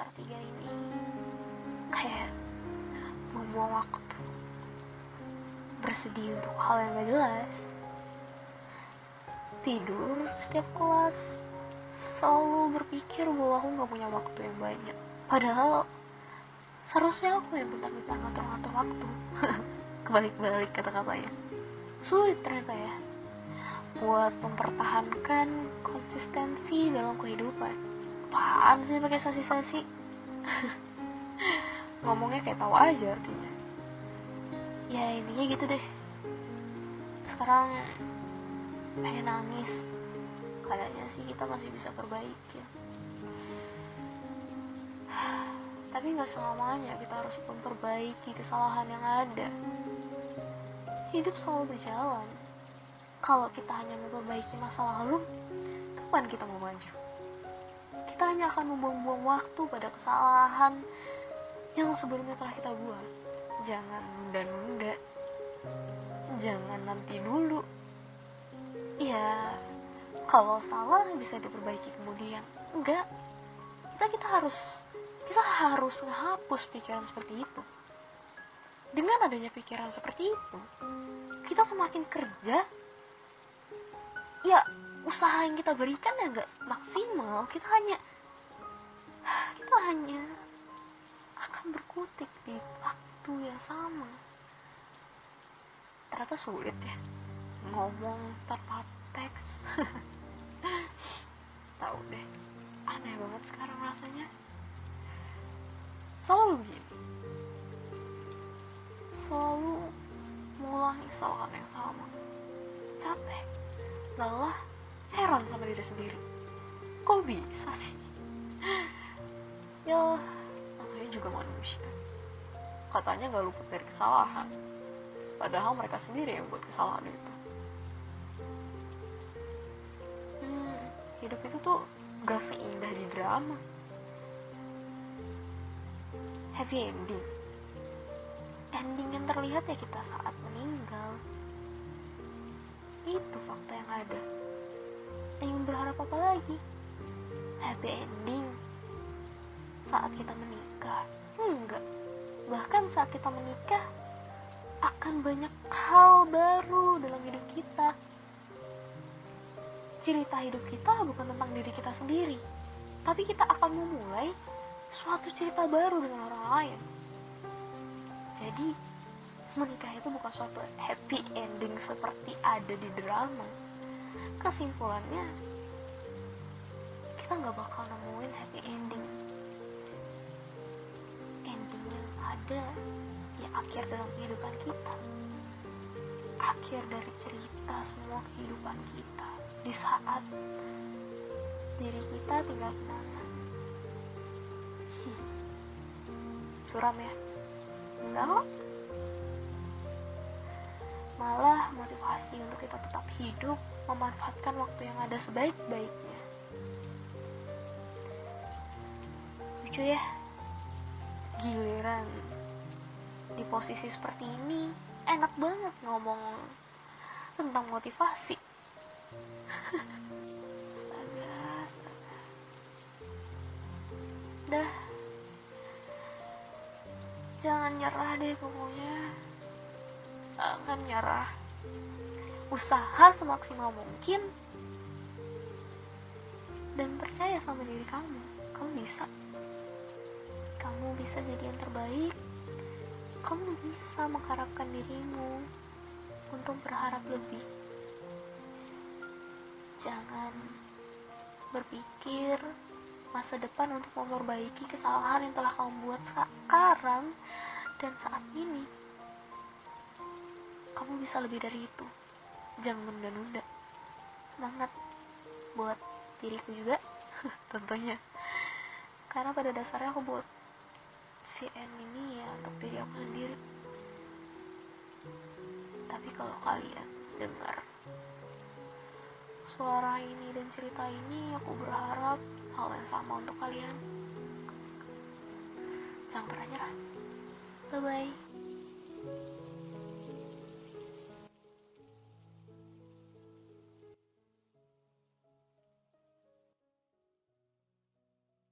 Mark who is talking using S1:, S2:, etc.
S1: semester 3 ini kayak membuang waktu bersedih untuk hal yang gak jelas. Tidur setiap kelas selalu berpikir bahwa aku gak punya waktu yang banyak. Padahal seharusnya aku yang bentar-bentar ngatur-ngatur waktu. Kebalik-balik kata-katanya. Sulit ternyata ya buat mempertahankan konsistensi dalam kehidupan apaan sih pakai sasi-sasi ngomongnya kayak tahu aja artinya. Ya intinya gitu deh. Sekarang pengen nangis. Kayaknya sih kita masih bisa perbaiki. Tapi nggak selamanya kita harus memperbaiki kesalahan yang ada. Hidup selalu berjalan. Kalau kita hanya memperbaiki masa lalu kapan kita mau maju kita hanya akan membuang-buang waktu pada kesalahan yang sebelumnya telah kita buat. Jangan nunda-nunda jangan nanti dulu. Ya kalau salah bisa diperbaiki kemudian. Enggak. Kita kita harus kita harus menghapus pikiran seperti itu. Dengan adanya pikiran seperti itu kita semakin kerja. Ya usaha yang kita berikan ya nggak maksimal. Kita hanya kita hanya akan berkutik di waktu yang sama. Ternyata sulit ya ngomong tanpa teks. Tahu deh aneh banget sekarang rasanya. Selalu begini. Selalu mengulangi kesalahan yang sama. Capek lelah heran sama diri sendiri. Kok bisa sih? Ya namanya juga manusia. Katanya gak luput dari kesalahan. Padahal mereka sendiri yang buat kesalahan itu. Hmm, hidup itu tuh gak seindah di drama. Happy ending. Ending yang terlihat ya kita saat meninggal. Itu fakta yang ada ingin berharap apa lagi? Happy ending. Saat kita menikah. Enggak. Bahkan saat kita menikah akan banyak hal baru dalam hidup kita. Cerita hidup kita bukan tentang diri kita sendiri. Tapi kita akan memulai suatu cerita baru dengan orang lain. Jadi menikah itu bukan suatu happy ending seperti ada di drama kesimpulannya kita nggak bakal nemuin happy ending. Ending yang ada di akhir dalam kehidupan kita. Akhir dari cerita semua kehidupan kita. Di saat diri kita tinggal kenangan suram ya. Enggak malah motivasi untuk kita tetap hidup memanfaatkan waktu yang ada sebaik-baiknya. Lucu ya? Giliran di posisi seperti ini enak banget ngomong tentang motivasi. Dah. Jangan nyerah deh pokoknya jangan nyerah. Usaha semaksimal mungkin dan percaya sama diri kamu. Kamu bisa. Kamu bisa jadi yang terbaik. Kamu bisa mengharapkan dirimu untuk berharap lebih. Jangan berpikir masa depan untuk memperbaiki kesalahan yang telah kamu buat sekarang dan saat ini kamu bisa lebih dari itu. Jangan menunda-nunda. Semangat buat diriku juga tentunya karena pada dasarnya aku buat CN ini ya untuk diri aku sendiri. Tapi kalau kalian dengar suara ini dan cerita ini aku berharap hal yang sama untuk kalian. Jangan pernah nyerah bye bye